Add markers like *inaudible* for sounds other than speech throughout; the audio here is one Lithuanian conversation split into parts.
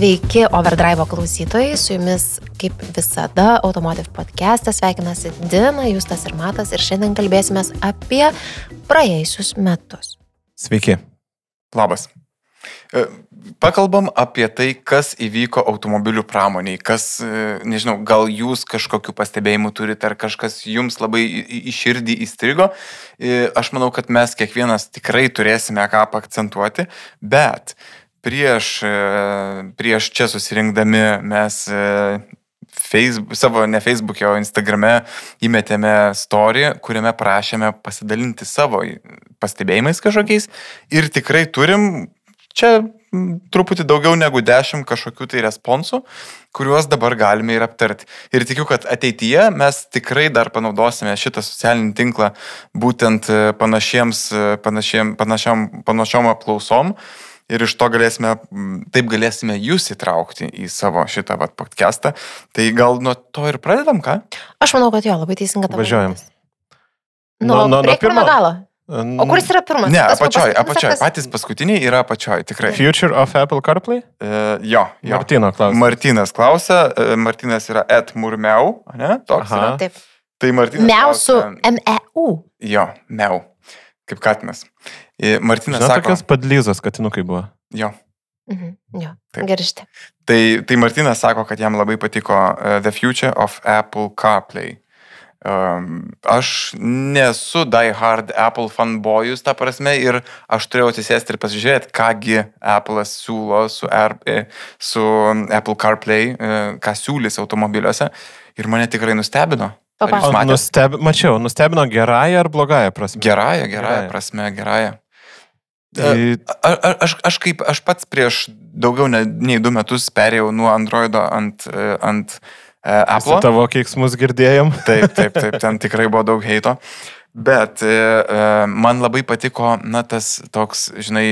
Sveiki, Overdrive klausytojai, su jumis kaip visada Automotive podcast'e sveikinasi Dina, Justas ir Matas ir šiandien kalbėsime apie praėjusius metus. Sveiki. Labas. E, pakalbam apie tai, kas įvyko automobilių pramoniai, kas, e, nežinau, gal jūs kažkokiu pastebėjimu turite, ar kažkas jums labai į širdį įstrigo. E, aš manau, kad mes kiekvienas tikrai turėsime ką akcentuoti, bet prieš, prieš čia susirinkdami mes Facebook, savo ne Facebook'e, o Instagram'e įmetėme story, kuriame prašėme pasidalinti savo pastebėjimais kažkokiais ir tikrai turim čia truputį daugiau negu 10 kažkokių tai responsų, kuriuos dabar galime ir aptarti. Ir tikiu, kad ateityje mes tikrai dar panaudosime šitą socialinį tinklą būtent panašiems, panašiem, panašiam, panašiom aplausom ir iš to galėsime, taip galėsime jūs įtraukti į savo šitą vat, podcastą. Tai gal nuo to ir pradedam, ką? Aš manau, kad jo, labai teisinga tavo. Važiuojam. Nuo, nuo, nuo pirmo galo. O kuris yra pirmas? Ne, apačioj, apačioj. Patys paskutiniai yra apačioj, tikrai. Future of Apple CarPlay? Uh, jo, jo. Martino klausia. Martinas klausia, uh, Martinas yra et murmeu, ne? Toks Aha. yra. Taip. Tai Martinas. Meu su M-E-U. Jo, meu. Kaip katinas. Martinas Žinot, sako. Tokios padlyzos katinukai buvo. Jo. Mhm, jo, gerišti. Tai, tai Martinas sako, kad jam labai patiko uh, The Future of Apple CarPlay. Um, aš nesu die hard Apple fanboyus, ta prasme, ir aš turėjau atsisėsti ir pasižiūrėti, kągi Apple siūlo su, R, e, su Apple CarPlay, e, ką siūlys automobiliuose. Ir mane tikrai nustebino. Nusteb, mačiau, nustebino gerąją ar blogąją prasme? Gerąją, gerąją. prasme, gerąją. Tai... A, a, aš, aš kaip, aš pats prieš daugiau ne, nei du metus perėjau nuo Androido ant, e, ant uh, Apple. Tavo keiksmus girdėjom. *laughs* Taip, taip, taip, ten tikrai buvo daug heito. Bet uh, man labai patiko, na, tas toks, žinai,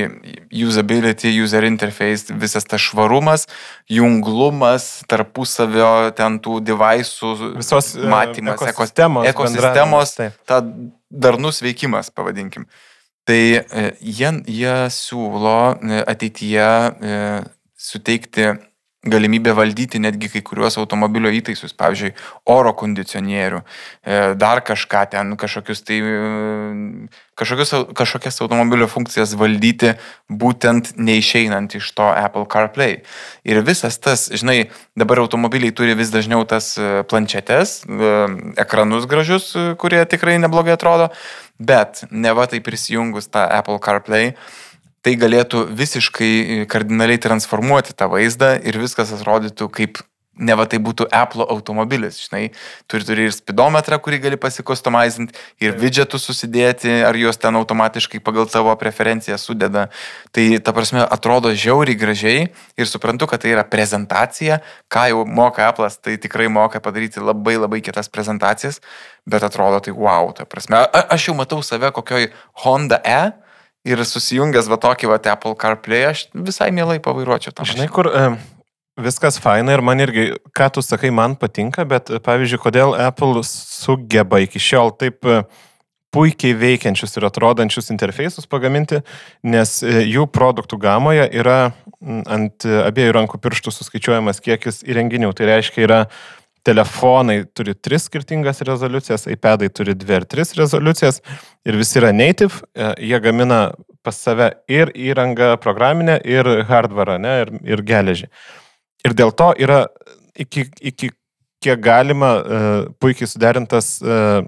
usability, user interface, visas tas švarumas, junglumas, tarpusavio ten tų devaisų, visos matymas, ekosistemos, ekosistemos ta darnus veikimas, pavadinkim. Tai e, jie, jie siūlo e, ateityje e, suteikti galimybę valdyti netgi kai kuriuos automobilio įtaisus, pavyzdžiui, oro kondicionierių, dar kažką ten, kažkokius tai, kažkokius, kažkokias automobilio funkcijas valdyti, būtent neišeinant iš to Apple CarPlay. Ir visas tas, žinai, dabar automobiliai turi vis dažniau tas planšetes, ekranus gražius, kurie tikrai neblogai atrodo, Bet ne va tai prisijungus tą Apple CarPlay, tai galėtų visiškai kardinaliai transformuoti tą vaizdą ir viskas atrodytų kaip ne va tai būtų Apple automobilis, žinai, turi, turi ir spidometrą, kurį gali pasikustomizinti, ir widgetus susidėti, ar juos ten automatiškai pagal savo preferenciją sudeda. Tai ta prasme atrodo žiauriai gražiai ir suprantu, kad tai yra prezentacija, ką jau moka Apple'as, tai tikrai moka padaryti labai labai kitas prezentacijas, bet atrodo tai wow, ta prasme. A, aš jau matau save kokioj Honda E ir susijungęs va tokį va Apple CarPlay, aš visai mielai pavairuočiau tą. Žinai, kur e, viskas faina ir man irgi, ką tu sakai, man patinka, bet pavyzdžiui, kodėl Apple sugeba iki šiol taip e, puikiai veikiančius ir atrodančius interfeisus pagaminti, nes e, jų produktų gamoje yra ant abiejų rankų pirštų suskaičiuojamas kiekis įrenginių. Tai reiškia, yra telefonai turi tris skirtingas rezoliucijas, iPadai turi dvi ar tris rezoliucijas ir visi yra native, e, jie gamina pas save ir įrangą programinę, ir hardware, ne, ir, ir geležį. Ir dėl to yra iki, iki kiek galima uh, puikiai suderintas uh,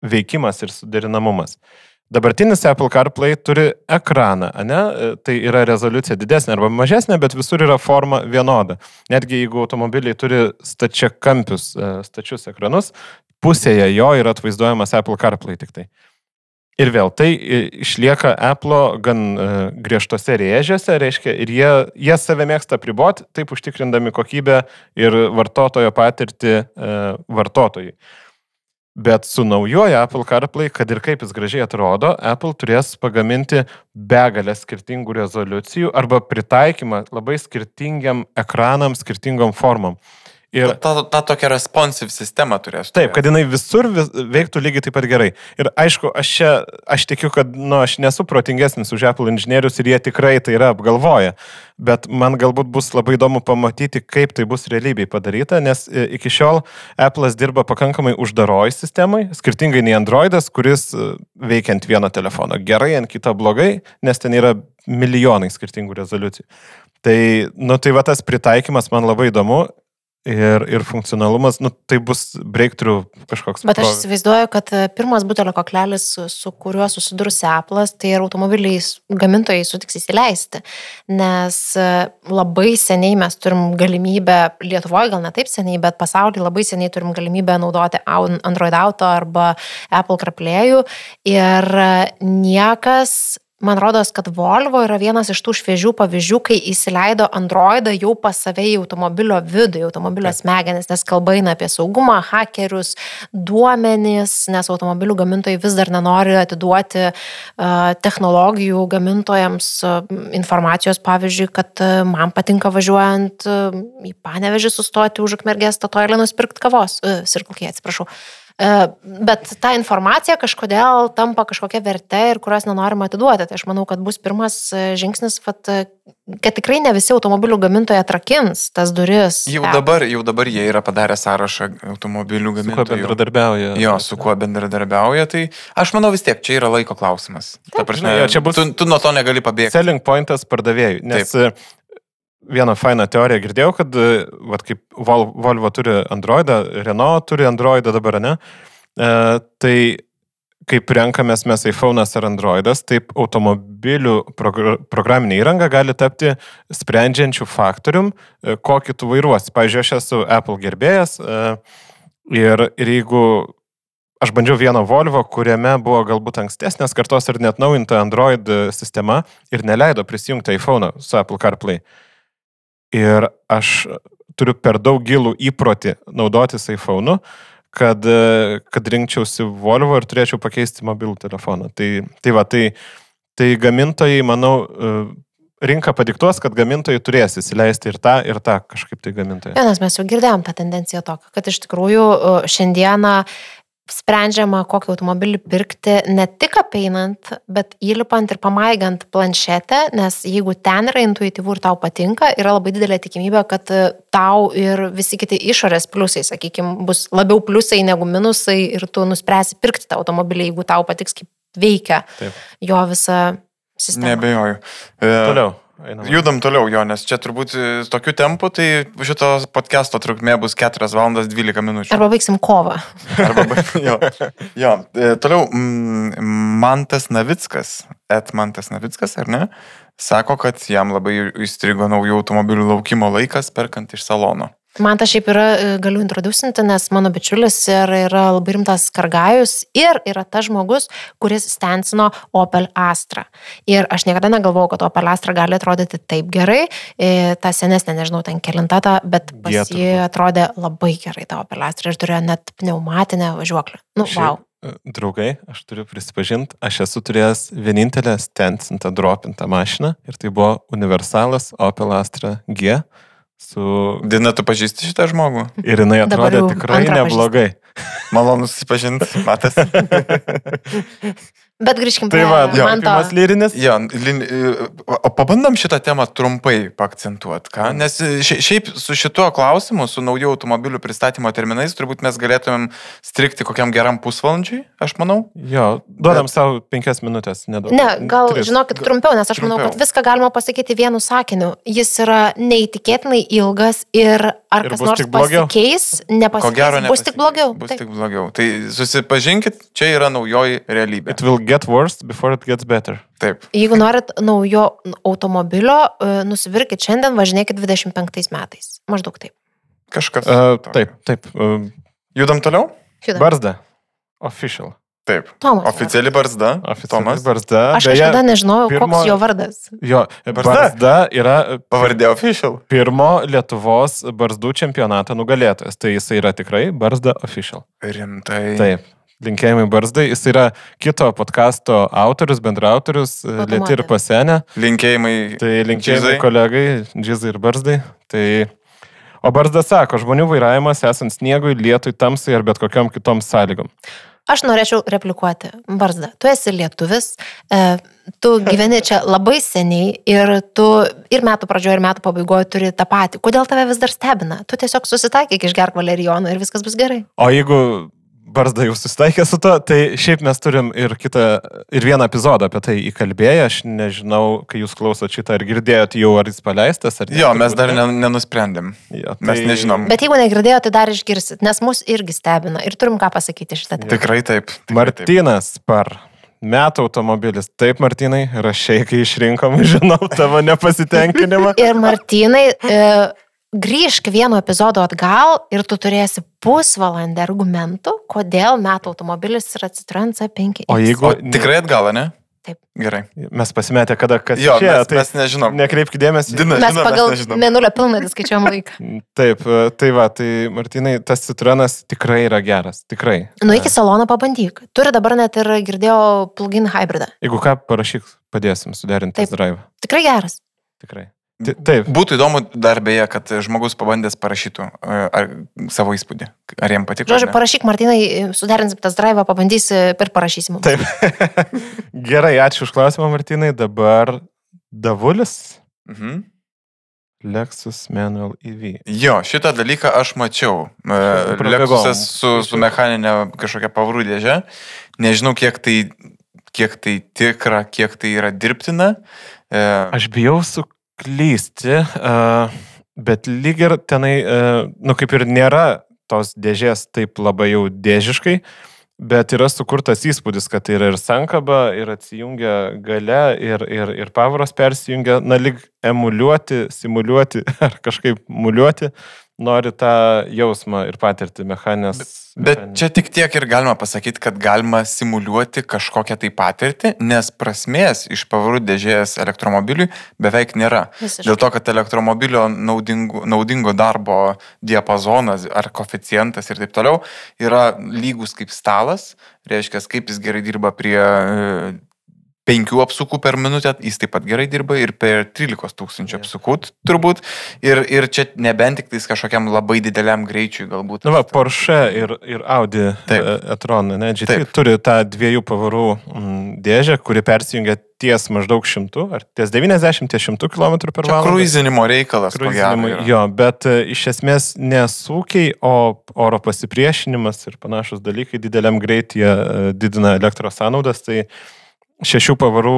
veikimas ir suderinamumas. Dabartinis Apple CarPlay turi ekraną, ne? E, tai yra rezoliucija didesnė arba mažesnė, bet visur yra forma vienoda. Netgi jeigu automobiliai turi stačiakampius, stačius ekranus, pusėje jo yra atvaizduojamas Apple CarPlay tik tai. Ir vėl tai išlieka Apple gan griežtose rėžiuose, reiškia, ir jie, jie save mėgsta priboti, taip užtikrindami kokybę ir vartotojo patirtį vartotojui. Bet su naujoju Apple CarPlay, kad ir kaip jis gražiai atrodo, Apple turės pagaminti begalę skirtingų rezoliucijų arba pritaikymą labai skirtingiam ekranam, skirtingom formom. Ir Ta, ta, ta tokia responsive sistema turės. Taip, kad jinai visur vis, veiktų lygiai taip pat gerai. Ir aišku, aš čia, aš tikiu, kad, nu, aš nesu protingesnis už Apple inžinierius ir jie tikrai tai yra apgalvoję. Bet man galbūt bus labai įdomu pamatyti, kaip tai bus realybėj padaryta, nes e, iki šiol Apple'as dirba pakankamai uždaroj sistemai, skirtingai nei Androidas, kuris e, veikia ant vieno telefono gerai, ant kito blogai, nes ten yra milijonai skirtingų rezoliucijų. Tai, nu, tai va tas pritaikymas man labai įdomu ir, ir funkcionalumas, nu, tai bus breakthrough kažkoks. Bet aš įsivaizduoju, kad e, pirmas butelio koklelis, su, kuriuo susidurs Apple'as, tai ir automobiliais gamintojai sutiks įsileisti. Nes e, labai seniai mes turim galimybę, Lietuvoje gal ne taip seniai, bet pasaulyje labai seniai turim galimybę naudoti au- Android Auto arba Apple CarPlay'ų. Ir e, niekas Man rodos, kad Volvo yra vienas iš tų šviežių pavyzdžių, kai įsileido Androidą jau pas save į automobilio vidų, į automobilio smegenis, nes kalba eina apie saugumą, hakerius, duomenys, nes automobilių gamintojai vis dar nenori atiduoti uh, technologijų gamintojams uh, informacijos, pavyzdžiui, kad uh, man patinka važiuojant uh, į panevežį sustoti už akmergės statoilę nusipirkti kavos, uh, sirkulkiai, atsiprašau. E, Bet ta informacija kažkodėl tampa kažkokia verte ir kurios nenorima atiduoti. Tai aš manau, kad bus pirmas e, žingsnis, vat, e, kad tikrai ne visi automobilių gamintojai atrakins tas duris. Jau dabar, jau dabar jie yra padarę sąrašą automobilių Su kuo gamintojų. bendradarbiauja. Jo, su kuo bendradarbiauja, tai aš manau vis tiek čia yra laiko klausimas. Ta prasme, Jo, čia bus- tu, tu nuo to negali pabėgti. Selling pointas pardavėjui. Nes Taip. Vieną fainą teoriją girdėjau, kad e, vat, kaip Vol- Volvo turi Androidą, Renault turi Androidą dabar, ne? E, tai kaip renkamės mes iPhone'as ar Androidas, taip automobilių progr programinė įranga gali tapti sprendžiančių faktorium, e, kokį tu vairuosi. Pavyzdžiui, aš esu Apple gerbėjas e, ir, ir jeigu aš bandžiau vieną Volvo, kuriame buvo galbūt ankstesnės kartos ir net naujinta Android sistema ir neleido prisijungti iPhone su Apple CarPlay. Ir aš turiu per daug gilų įprotį naudotis iPhone'u, kad, kad rinkčiausi Volvo ir turėčiau pakeisti mobilų telefoną. Tai, tai va, tai, tai gamintojai, manau, e, rinka padiktuos, kad gamintojai turės įsileisti ir tą, ir tą kažkaip tai gamintojai. Nes mes jau girdėjom tą tendenciją tokią, kad iš tikrųjų e, šiandieną sprendžiama, kokį automobilį pirkti ne tik apeinant, bet įlipant ir pamaigant planšetę, nes jeigu ten yra intuityvu ir tau patinka, yra labai didelė tikimybė, kad e, tau ir visi kiti išorės pliusai, sakykime, bus labiau pliusai negu minusai ir tu nuspręsi pirkti tą automobilį, jeigu tau patiks, kaip veikia Taip. jo visa sistema. Nebejoju. E, Toliau. Einam. Judam toliau, jo, nes čia turbūt e, tokiu tempu, tai šito podcast'o trukmė bus 4 valandas 12 minučių. Arba baigsim kovą. Arba, ba- *laughs* jo. jo. E, toliau, Mantas Navickas, et Mantas Navickas, ar ne, sako, kad jam labai įstrigo naujų automobilių laukimo laikas, perkant iš salono. Man tas šiaip yra, e, galiu introducinti, nes mano bičiulis ir yra labai rimtas kargajus ir yra tas žmogus, kuris stensino Opel Astra. Ir aš niekada negalvojau, kad Opel Astra gali atrodyti taip gerai. E, Ta senesnė, nežinau, ten kelintata, bet pas G jį atrodė labai gerai ta Opel Astra ir turėjo net pneumatinę važiuoklę. Nu, wow. Šiaip, e, Draugai, aš turiu prisipažinti, aš esu turėjęs vienintelę stensintą dropintą mašiną ir tai buvo universalas Opel Astra G su... Dina, tu pažįsti šitą žmogų? Ir jinai atrodė tikrai neblogai. Malonu susipažinti, matas. *laughs* Bet grįžkim Tai prie va, jo, man to. pirmas lyrinis. Jo, lin, e, o pabandom šitą temą trumpai pakcentuoti, ką? Nes e, šia- šiaip su šituo klausimu, su naujų automobilių pristatymo terminais, turbūt mes galėtumėm strikti kokiam geram pusvalandžiui, aš manau. Jo, duodam savo penkias minutės, nedaug. Ne, gal, Tris. žinokit, trumpiau, nes aš manau, kad Trumpiau. viską galima pasakyti vienu sakiniu. Jis yra neįtikėtinai ilgas ir ar Ir kas nors pasikeis, Ko nepasikeis, gero, bus tik blogiau. Bus Taip. tik blogiau. Tai susipažinkit, čia yra naujoji realybė. It will get worse before it gets better. Taip. Jeigu norit naujo automobilio, e, nusipirkit šiandien, važinėkit 25 metais. Maždaug taip. Kažkas. Uh, taip, taip. Uh, Judam toliau? Šiuda. barzda. Official. Taip. Tomas. Oficiali barzda. Oficiali Tomas. barzda. Aš kažkada nežinojau, pirmo- koks jo vardas. Jo, Barzda. barzda yra Pavardė official. pirmo Lietuvos barzdų čempionato nugalėtojas. Tai jis yra tikrai barzda official. Rimtai. Taip. Linkėjimai barzdai. Jis yra kito podkasto autorius, bendraautorius, Automobilis. Lieti ir pasenę. Linkėjimai. Tai linkėjimai Džizai. kolegai, Džizai ir barzdai. Tai... O Barzda sako, žmonių vairavimas esant sniegui, lietui, tamsai ar bet kokiam kitom sąlygom. Aš norėčiau replikuoti. Barzda, tu esi lietuvis, e, tu gyveni čia labai seniai ir tu ir metų pradžioje, ir metų pabaigoje turi tą patį. Kodėl tave vis dar stebina? Tu tiesiog susitaikyk išgerk valerijoną ir viskas bus gerai. O jeigu Barzda jau susitaikė su to, tai šiaip mes turim ir kitą, ir vieną epizodą apie tai įkalbėję. Aš nežinau, kai jūs klausot šitą, ar girdėjot jau, ar jis paleistas, ar ne. Jo, mes dar ne. ne, nenusprendėm. Jo, Mes tai- nežinom. Bet jeigu negirdėjote, tai dar išgirsit, nes mus irgi stebina ir turim ką pasakyti šitą temą. Tikrai taip. Tikrai taip. Martinas Par. Metų automobilis. Taip, Martinai, rašiai, kai išrinkom, žinau tavo nepasitenkinimą. *laughs* Ir Martinai, e, grįžk vieno epizodo atgal ir tu turėsi pusvalandį argumentų, kodėl metų automobilis yra Citroen C5. O jeigu O tikrai atgal, ne? Taip. Gerai. mes pasimetę, kada kas Jo, išėjo, mes, tai mes nežinom. nekreipkite dėmesį. Dina, Mes žino, pagal mes mėnulio pilnatį skaičiuojam laiką. *laughs* Taip, tai va, tai Martinai, tas Citroenas tikrai yra geras, tikrai. Nu, iki salono pabandyk. Turi dabar net ir girdėjau plugin hybridą. Jeigu ką, parašyk, padėsim suderinti test drive. Tikrai geras. Tikrai. Taip. Būtų įdomu dar beje, kad žmogus pabandęs parašytų e, ar, savo įspūdį. Ar jam patiko. Žodžiu, parašyk Martinai, suderinsim tas drive, pabandysi ir parašysim. Taip. *laughs* Gerai, ačiū už klausimą, Martinai. Dabar Davulis, Mhm. Lexus Manual EV. Jo, šitą dalyką aš mačiau. E. Lexusas su, su mechaninė kažkokia pavarų dėžė. Nežinau, kiek tai, kiek tai tikra, kiek tai yra dirbtina. E, Aš bijau suklysti, uh, bet lyg ir tenai, uh, nu kaip ir nėra tos dėžės taip labai jau dėžiškai, bet yra sukurtas įspūdis, kad tai yra ir sankaba, ir atsijungia gale, ir, ir, ir pavaros persijungia, na lyg emuliuoti, simuliuoti *laughs* ar kažkaip muliuoti, nori tą jausmą ir patirti mechaninės. Bet čia tik tiek ir galima pasakyti, kad galima simuliuoti kažkokią tai patirtį, nes prasmės iš pavarų dėžės elektromobiliui beveik nėra. Visiškai. Dėl to, kad elektromobilio naudingo, naudingo darbo diapazonas ar koficijantas ir taip toliau yra lygus kaip stalas, reiškia, kaip jis gerai dirba prie e, penkių apsukų per minutę, jis taip pat gerai dirba ir per 13 tūkstančių apsukų turbūt. Ir, ir čia nebent tik tais kažkokiam labai dideliam greičiui galbūt. Na, va, Porsche ir, ir Audi e, e-tron, ne, GT Taip. turi tą dviejų pavarų mm, dėžę, kuri persijungia ties maždaug šimtų, ar ties 90, ties 100 km per valandą. kruizinimo reikalas. ko gero jo, bet e, iš esmės nesūkiai, o oro pasipriešinimas ir panašus dalykai dideliam greityje e, didina elektros sąnaudas, tai šešių pavarų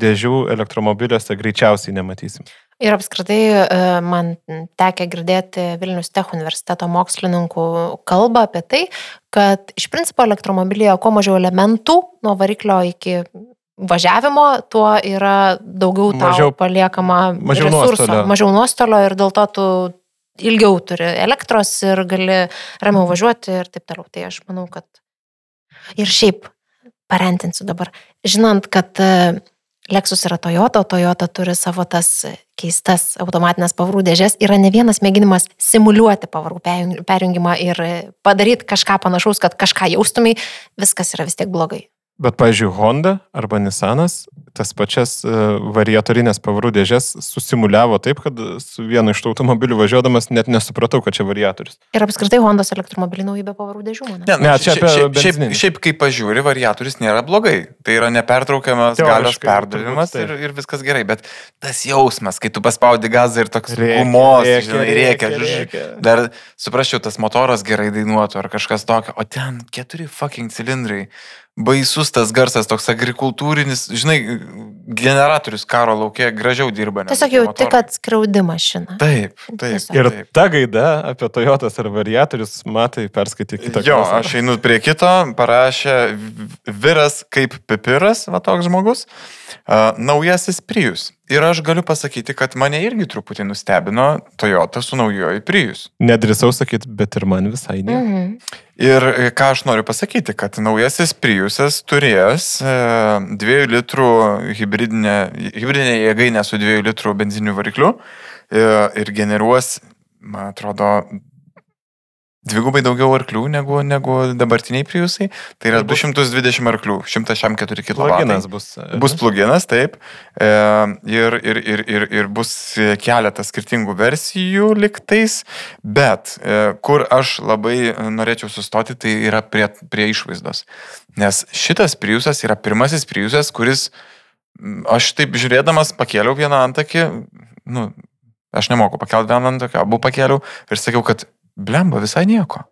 dėžių elektromobiliuose greičiausiai nematysim. Ir apskritai e, man tekia girdėti Vilnius Tech universiteto mokslininkų kalbą apie tai, kad iš principo elektromobilyje kuo mažiau elementų nuo variklio iki važiavimo, tuo yra daugiau Mažiau- paliekama mažiau resurso, nuostolio. mažiau nuostolio ir dėl to tu ilgiau turi elektros ir gali ramiau važiuoti ir taip toliau. Tai aš manau, kad ir šiaip parentinsiu dabar, žinant, kad e, Lexus yra Toyota, Toyota turi savo tas keistas automatinės pavarų dėžės, yra ne vienas mėginimas simuliuoti pavarų perjung- perjungimą ir padaryti kažką panašaus, kad kažką jaustumai, viskas yra vis tiek blogai. Bet, pavyzdžiui, Honda arba Nissanas tas pačias e, variatorinės pavarų dėžės susimuliavo taip, kad su vienu iš tų automobilių važiuodamas net nesupratau, kad čia variatorius. Ir apskritai Hondos elektromobiliai nauji be pavarų dėžių. Ne, Ne, ne, čia apie šiaip, šiaip, šiaip kaip pažiūri, variatorius nėra blogai. Tai yra nepertraukiamas galios perdavimas turbūt ir, ir viskas gerai. Bet tas jausmas, kai tu paspaudi gazą ir toks gumos, žinai, rėkia. Dar suprasčiau, tas motoras gerai dainuotų ar kažkas tokio. O ten keturi fucking cilindrai. Baisus tas garsas, toks agrikultūrinis, žinai, generatorius karo laukia gražiau dirba. Tiesiog tie jau motorai. tik atskriaudi mašiną. Taip, taip. Tiesiog. Ir taip. ta gaida apie Toyotas ar variatorius, matai, perskaitė kitą Jo, klausimą. aš einu prie kito, parašė Viras kaip pipiras, va toks žmogus, uh, naujasis Prius. Ir aš galiu pasakyti, kad mane irgi truputį nustebino Toyota su naujoju Prius. Nedrįsau sakyti, bet ir man visai ne. Mhm. Ir e, ką aš noriu pasakyti, kad naujasis Priusas turės e, 2 litrų hybridinę, hybridinę jėgainę su 2 litrų benziniu varikliu e, ir generuos, man atrodo, dvigubai daugiau arklių negu, negu dabartiniai Priusai. Tai yra Tai bus- 220 arklių, 104 kW. Pluginas bus. Bus pluginas, taip. E, ir, ir, ir, ir, ir bus keletas skirtingų versijų liktais, bet e, kur aš labai norėčiau sustoti, tai yra prie, prie išvaizdos. Nes šitas Priusas yra pirmasis Priusas, kuris, aš taip žiūrėdamas, pakėliau vieną antakį, nu, aš nemoku pakelti vieną antakį, abu pakėliau ir sakiau, kad blemba visai nieko.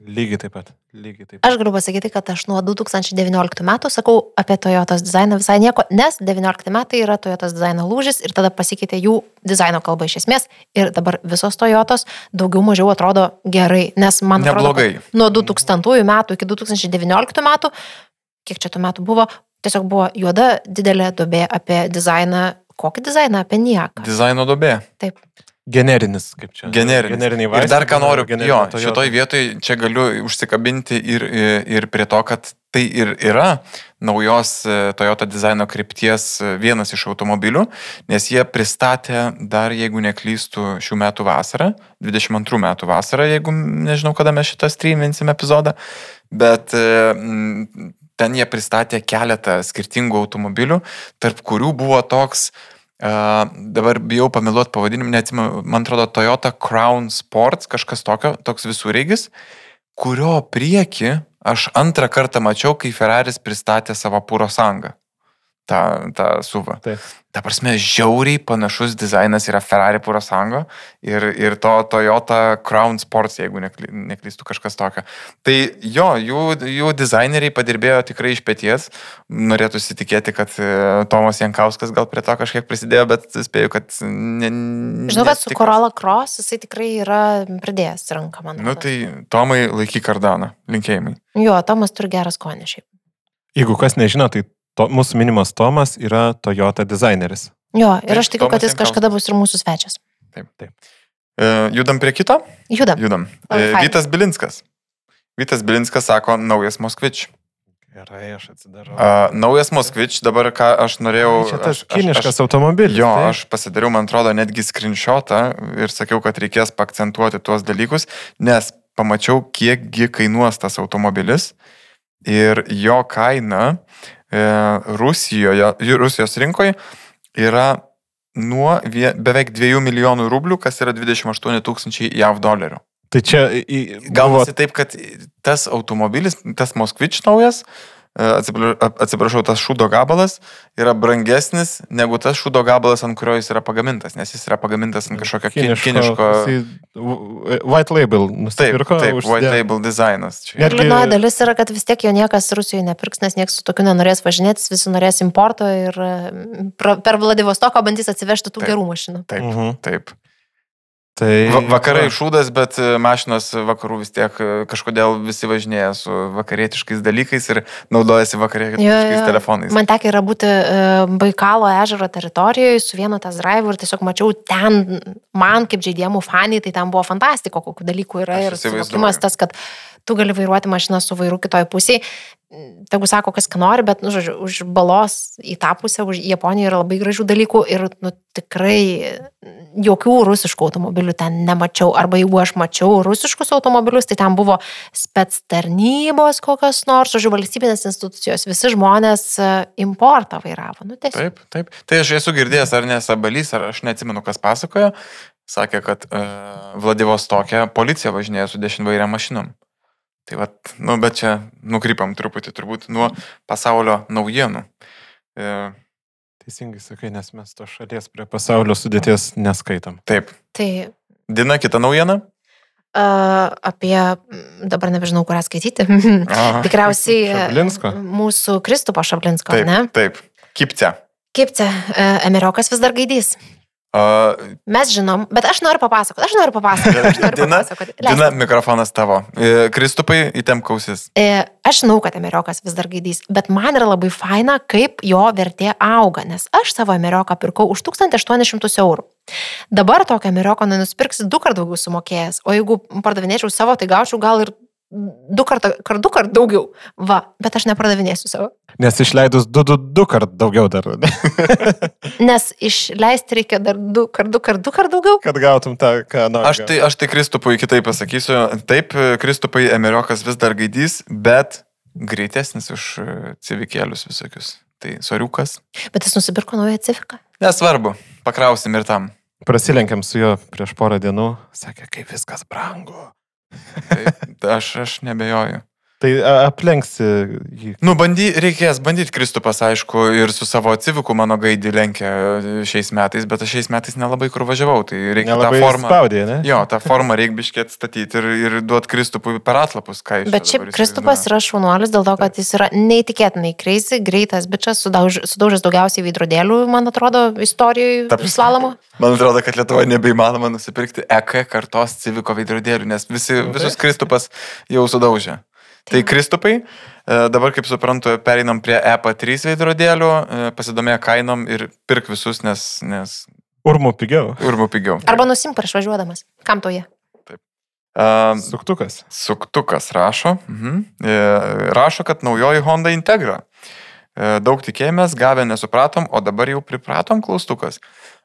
Lygiai taip pat. Lygiai taip pat. Aš galiu pasakyti, kad aš nuo 2019 metų sakau apie Toyotos dizainą visai nieko, nes 19 metai yra Toyotos dizaino lūžis ir tada pasikeitė jų dizaino kalba iš esmės ir dabar visos Toyotos daugiau mažiau atrodo gerai, nes man atrodo, Neblogai. kad nuo 2000 metų iki 2019 metų, kiek čia tų metų buvo, tiesiog buvo juoda didelė dobė apie dizainą. Kokį dizainą? Apie nieką. Dizaino dobė. Taip. Generinis, kaip čia. Generinis. Generiniai Ir vaistai. dar ką noriu, jo, šitoj vietoj čia galiu užsikabinti ir, ir prie to, kad tai ir yra naujos e, Toyota dizaino krypties e, vienas iš automobilių, nes jie pristatė dar, jeigu neklystų, šių metų vasarą, 22 metų vasarą, jeigu nežinau, kada mes šitą streaminsim epizodą, bet e, ten jie pristatė keletą skirtingų automobilių, tarp kurių buvo toks dabar bijau pamiluoti pavadinimą, neatsimenu, man atrodo Toyota Crown Sports, kažkas tokio, toks visureigis, kurio prieki aš antrą kartą mačiau, kai Ferraris pristatė savo pūro sangą. Ta, ta suva. Taip. Ta prasme, žiauriai panašus dizainas yra Ferrari pūro sango ir, ir to Toyota Crown Sports, jeigu nekly- neklystų kažkas tokio. Tai jo, jų, jų dizaineriai padirbėjo tikrai iš pėties. Norėtųsi tikėti, kad e, Tomas Jankauskas gal prie to kažkiek prisidėjo, bet spėju, kad... Ne, Žinau, kad su. Corolla Cross jisai tikrai yra pridėjęs ranką, man. Nu tai Tomai laikyk kardaną. Linkėjimai. Jo, Tomas turi gerą skonį šiaip. Jeigu kas nežino, tai to, mūsų minimas Tomas yra Toyota dizaineris. Jo, ir Taip, aš tikiu, Tomas kad jis kažkada Jankauskas. bus ir mūsų svečias. E, judam prie kito? Judam. Judam. Labai E. Vytas Bilinskas. Vytas Bilinskas sako, naujas Moskvič. Gerai, aš atsidarau. Uh, naujas Moskvič, dabar ką aš norėjau... Čia tas kiniškas automobilis. Jo, taip? aš pasidariau, man atrodo, netgi screenshotą ir sakiau, kad reikės pakcentuoti tuos dalykus, nes pamačiau, kiekgi kainuos tas automobilis ir jo kaina e, Rusijoje, Rusijos rinkoje yra nuo beveik 2 milijonų rublių, kas yra 28 tūkstančiai JAV dolerių. Tai čia į- Gaunasi taip, kad tas automobilis, tas Moskvič naujas, e, atsipra- atsiprašau, tas šūdo gabalas yra brangesnis negu tas šūdo gabalas, ant kurio jis yra pagamintas, nes jis yra pagamintas ant kažkokio kin- kiniško... w- White label Taip, nusipirko. taip, užsidėjo. white label dizainas. Čia. Netgi- Liūdnoji dalis yra, kad vis tiek jo niekas Rusijoje nepirks, nes niekas su tokiu nenorės važinėtis, visi norės importo ir e, per Vladivostoką bandys atsivežti tų Taip. gerų mašinų. Taip, Mhm. taip. Tai Va, vakarai šūdas, bet e, mašinos vakarų vis tiek e, kažkodėl visi važinėja su vakarietiškais dalykais ir naudojasi Jo, vakarietiškais jo. telefonais. Man tekia yra būti e, Baikalo ežero teritorijoje su vienu tas drive ir tiesiog mačiau ten, man kaip žaidimų faniai, tai ten buvo fantastiko, kokių dalykų yra Aš ir suvokimas tas, kad tu gali vairuoti mašiną su vairu kitoj pusėje. Tegu sako, kas ką nori, bet, nu, žodžiu, už balos į tą pusę, už Japoniją yra labai gražių dalykų ir, nu, tikrai jokių rusiškų automobilių ten nemačiau. Arba jeigu aš mačiau rusiškus automobilius, tai ten buvo spec tarnybos kokios nors, žodžiu, valstybinės institucijos, visi žmonės e, importą vairavo. Nu, tiesiog. Taip, taip. Tai aš esu girdėjęs, ar nesabalys, ar aš neatsimenu, kas pasakojo, sakė, kad uh, Vladivostokė policija važinėja su dešinvairiam mašinom. Tai va, nu, bet čia nukrypam truputį turbūt nuo pasaulio naujienų. E, Teisingai sakai, nes mes to šalies prie pasaulio sudėties neskaitom. taip. Tai Dina, kita naujiena? uh, apie, dabar nebežinau, kurią skaityti. *laughs* Tikriausiai Šablinsko? mūsų Kristupo Šablinsko, Taip, ne? taip. Kipce. Čia, e, Emeriokas vis dar gaidys. Uh, Mes žinom, bet aš noriu papasakoti, aš noriu papasakoti, aš noriu Dina, papasakoti. Dina, mikrofonas tavo. E, Kristupai, įtemkausis. E, Aš žinau, kad Emeriokas vis dar gaidys, bet man yra labai faina, kaip jo vertė auga, nes aš savo Emerioką pirkau už 1800 eurų. Dabar tokio Emerioko nenusipirksi du kart daugiau sumokėjęs, o jeigu pardavinėčiau savo, tai gaučiau gal ir du kartą, kart du kart daugiau. Va, bet aš nepardavinėsiu savo. Nes išleidus du, du, du kart daugiau dar. *laughs* Nes išleisti reikia dar du kart, du kart, du kart daugiau. Kad gautum tą, ką nori. Aš tai, aš tai Kristupui kitaip pasakysiu. Taip, Kristupai Emeriokas vis dar gaidys, bet greitesnis už e, civikėlius visokius. Tai soriukas. Bet jis nusipirko naują civiką. Nesvarbu, pakrausim ir tam. Prasilenkiam su juo prieš porą dienų, sakė, kaip viskas brangu. Tai aš, aš nebejoju. Tai aplenksi jį. Nu, bandy, reikės bandyti Kristupas, aišku, ir su savo civiku mano gaidį lenkia šiais metais, bet aš šiais metais nelabai kur važiavau, tai reikia tą Nelabai formą. spaudė, ne? Jo, tą formą reikia biškiai atstatyti ir, ir duoti Kristupui per atlapus, ką iš Bet šiaip Kristupas yra šaunuolis dėl to, kad jis yra neįtikėtinai kreisi, greitas bičias, sudauž, sudaužęs daugiausiai veidrodėlių, man atrodo, istorijoje slalomo. Man atrodo, kad Lietuvoje nebeįmanoma nusipirkti EK kartos civiko veidrodėlių, nes visi, Nu, visus Kristupas jau sudaužė. Tai Kristupai, e, dabar kaip suprantu, pereinam prie EP3 veidrodėlių, e, pasidomėję kainom ir pirk visus, nes, nes Urmų pigiau. urmų pigiau. Arba nusim prieš važiuodamas. Kam to jie? Uh, Suktukas. Suktukas rašo. Mhm. E, Rašo, kad naujoji Honda Integra. E, Daug tikėjomės, gavę nesupratom, o dabar jau pripratom klaustukas.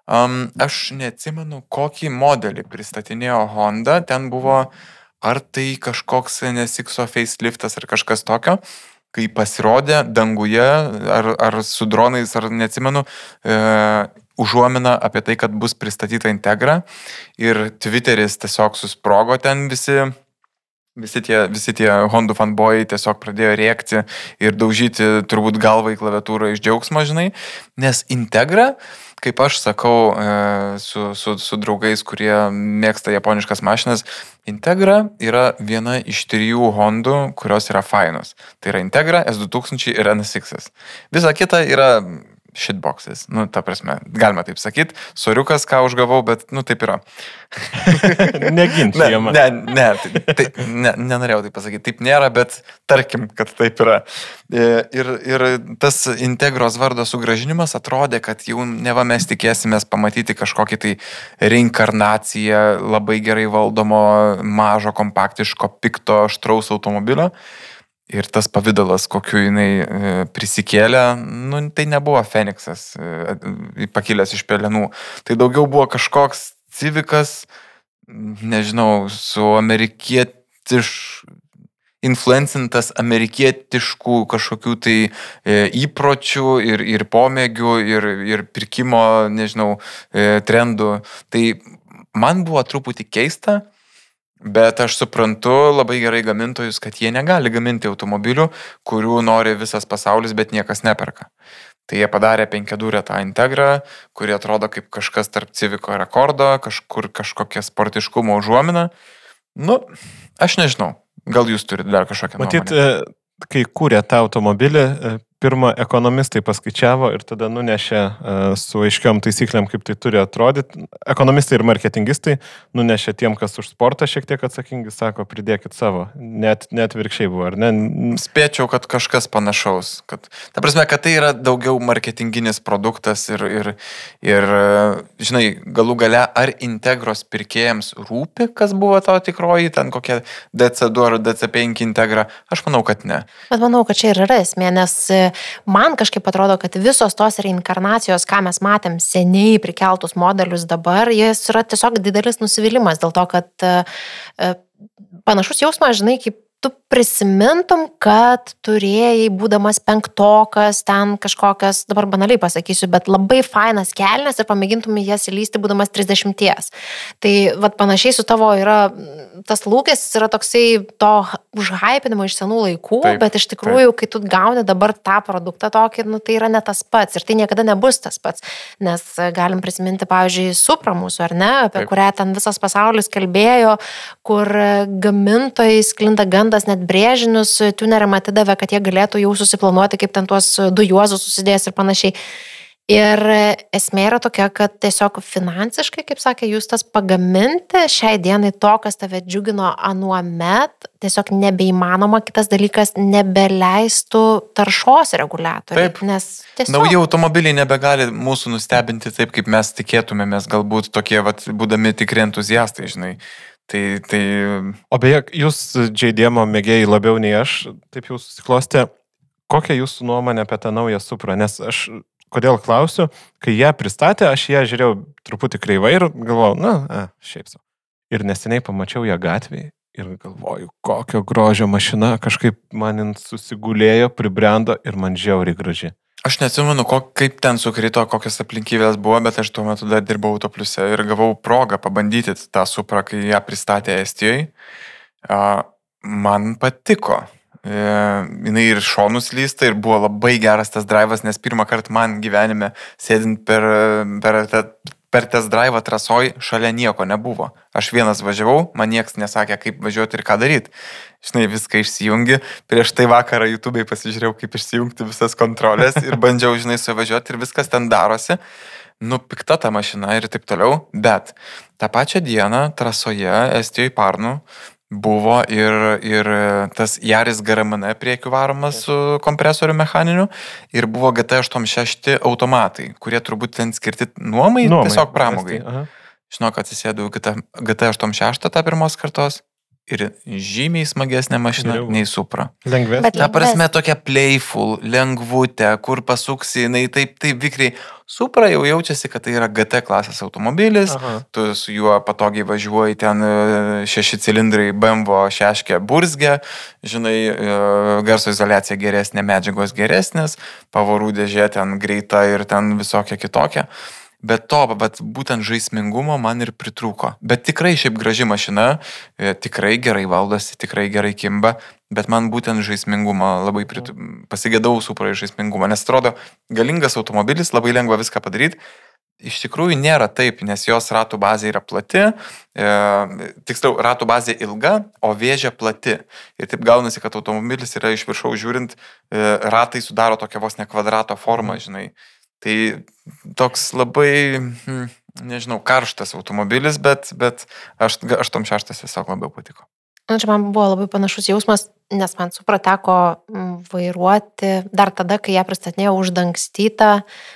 Um, aš neatsimenu, kokį modelį pristatinėjo Honda. Ten buvo ar tai kažkoks Nesikso faceliftas ar kažkas tokio, kai pasirodė danguje, ar, ar su dronais, ar neatsimenu, e, užuomina apie tai, kad bus pristatyta Integra ir Twitteris tiesiog susprogo ten visi. Visi tie, visi tie Honda fanboy tiesiog pradėjo rėkti ir daužyti turbūt galvą į klaviatūrą iš džiaugsmo, žinai, nes Integra, kaip aš sakau e, su, su, su draugais, kurie mėgsta japoniškas mašinas, Integra yra viena iš trijų Hondų, kurios yra fainos. Tai yra Integra, S2000 ir NSX. Visa kita yra shitboxes. Nu, ta prasme, galima taip sakyti. Soriukas, ką užgavau, bet, nu, taip yra. *laughs* Ne, Neginčiama. ne, ne, tai, tai, ne, nenorėjau tai pasakyti. Taip nėra, bet tarkim, kad taip yra. E, Ir, ir tas integros vardo sugražinimas atrodė, kad jau neva mes tikėsimės pamatyti kažkokį tai reinkarnaciją labai gerai valdomo, mažo, kompaktiško, pikto, aštraus automobilio. Ir tas pavydalas, kokiu jinai e, prisikėlė, nu, tai nebuvo Feniksas e, pakilęs iš pelenų. Tai daugiau buvo kažkoks civikas, nežinau, su amerikietiš, influencintas amerikietiškų kažkokių tai e, įpročių ir, ir pomėgių ir, ir pirkimo, nežinau, e, trendų. Tai man buvo truputį keista, bet aš suprantu labai gerai gamintojus, kad jie negali gaminti automobilių, kurių nori visas pasaulis, bet niekas neperka. Tai jie padarė penkiadūrę tą integrą, kuri atrodo kaip kažkas tarp civiko rekordo, kažkur kažkokia sportiškumo užuomina. Nu, aš nežinau. Gal jūs turite dar kažkokią Matyt, nuomonę? e, kai kūrė tą automobilį, e, pirmą ekonomistai paskaičiavo ir tada nunešė e, su aiškiom taisyklėm, kaip tai turi atrodyti. Ekonomistai ir marketingistai nunešė tiem, kas už sportą šiek tiek atsakingi, sako, pridėkit savo. Net, net virkščiai buvo, ar ne? Spėčiau, kad kažkas panašaus. Kad, ta prasme, kad tai yra daugiau marketinginis produktas ir, ir, ir žinai, galų gale, ar integros pirkėjams rūpi, kas buvo tavo tikroji, ten kokia DC2 ar DC5 integra? Aš manau, kad ne. Bet manau, kad čia ir yra esmė, nes man kažkaip atrodo, kad visos tos reinkarnacijos, ką mes matėm seniai prikeltus modelius dabar, jis yra tiesiog didelis nusivylimas dėl to, kad e, e, panašus jausmas, žinai, kaip tu prisimintum, kad turėjai, būdamas penktokas, ten kažkokias, dabar banaliai pasakysiu, bet labai fainas kelnes ir pamėgintum jas įlysti, būdamas 30. Tai vad panašiai su tavo yra, tas lūkestis yra toksai to užhypinimo iš senų laikų, Taip, bet iš tikrųjų, kai tu gauni dabar tą produktą tokį, nu, tai yra ne tas pats ir tai niekada nebus tas pats. Nes e, galim prisiminti, pavyzdžiui, Supra mūsų, ar ne, apie Taip. kurią ten visas pasaulis kalbėjo, kur e, gamintojai sklinda gandas net brėžinius tuneriam atidavė, kad jie galėtų jau susiplanuoti, kaip ten tuos du juozus susidės ir panašiai. Ir esmė yra tokia, kad tiesiog finansiškai, kaip sakė Justas, pagaminti šiai dienai to, kas tave džiugino anuo met, tiesiog nebeįmanoma. Kitas dalykas, nebeleistų taršos reguliatoriai. Taip. Nes tiesiog... Nauji automobiliai nebegali mūsų nustebinti taip, kaip mes tikėtumėmės, galbūt tokie, vat, būdami tikri entuziastai, žinai. Tai, tai O beje, jūs JDM mėgėjai labiau nei aš, taip jau susiklostė, kokia jūsų nuomonė apie tą naują suprą? Nes aš, kodėl klausiu, kai ją pristatė, aš ją žiūrėjau truputį kreivai ir galvojau, na, a, šiaip sau. Ir neseniai pamačiau ją gatvėje ir galvoju, kokio grožio mašina kažkaip manin susigulėjo, pribrendo ir man žiauriai graži. Aš neatsimenu, ko, kaip ten sukrito, kokios aplinkybės buvo, bet aš tuo metu dar dirbau autopliuse ir gavau progą pabandyti tą suprą, kai ją pristatė Estijoje. Man patiko. E, jinai ir šonus lysta ir buvo labai geras tas drivas, nes pirmą kartą man gyvenime sėdint per, per tą per test drive trasoj šalia nieko nebuvo. Aš vienas važiavau, man niekas nesakė, kaip važiuoti ir ką daryti. Žinai, viską išsijungi. Prieš tai vakarą YouTube'ai pasižiūrėjau, kaip išsijungti visas kontrolės ir bandžiau, žinai, suvažiuoti ir viskas ten darosi. Nupikta ta mašina ir taip toliau. Bet tą pačią dieną trasoje Estijoje Parnu buvo ir, ir tas Jaris GRMN priekių varomas su kompresoriu mechaniniu ir buvo GT86 automatai, kurie turbūt ten skirti nuomai, nuomai tiesiog pramogai. Žinau, kad atsisėdau GT86 tą pirmos kartos ir žymiai smagesnė mašina Geriau. nei Supra. Lengvesnė. Ta prasme tokia playful, lengvutė, kur pasuksi, jinai taip, taip vikriai. Supra jau jaučiasi, kad tai yra GT klasės automobilis, Aha. tu su juo patogiai važiuoji ten e, šeši cilindrai BMW šeškė burzgė, žinai, e, garso izolacija geresnė, medžiagos geresnės, pavarų dėžė ten greita ir ten visokia kitokia. Bet to, bet būtent žaismingumo man ir pritrūko. Bet tikrai šiaip graži mašina, e, tikrai gerai valdosi, tikrai gerai kimba, bet man būtent žaismingumo labai prit... pasigėdau supra žaismingumo, nes atrodo galingas automobilis, labai lengva viską padaryti. Iš tikrųjų nėra taip, nes jos ratų bazė yra plati, e, tiksliau, ratų bazė ilga, o vėžė plati. Ir taip gaunasi, kad automobilis yra iš viršaus žiūrint, e, ratai sudaro tokią vos ne kvadrato formą, žinai. Tai toks labai, hmm, nežinau, karštas automobilis, bet, bet aš, aš tom šeštas tiesiog labiau patiko. Na, čia man buvo labai panašus jausmas, nes man suprateko vairuoti dar tada, kai ją pristatinėjau uždangstytą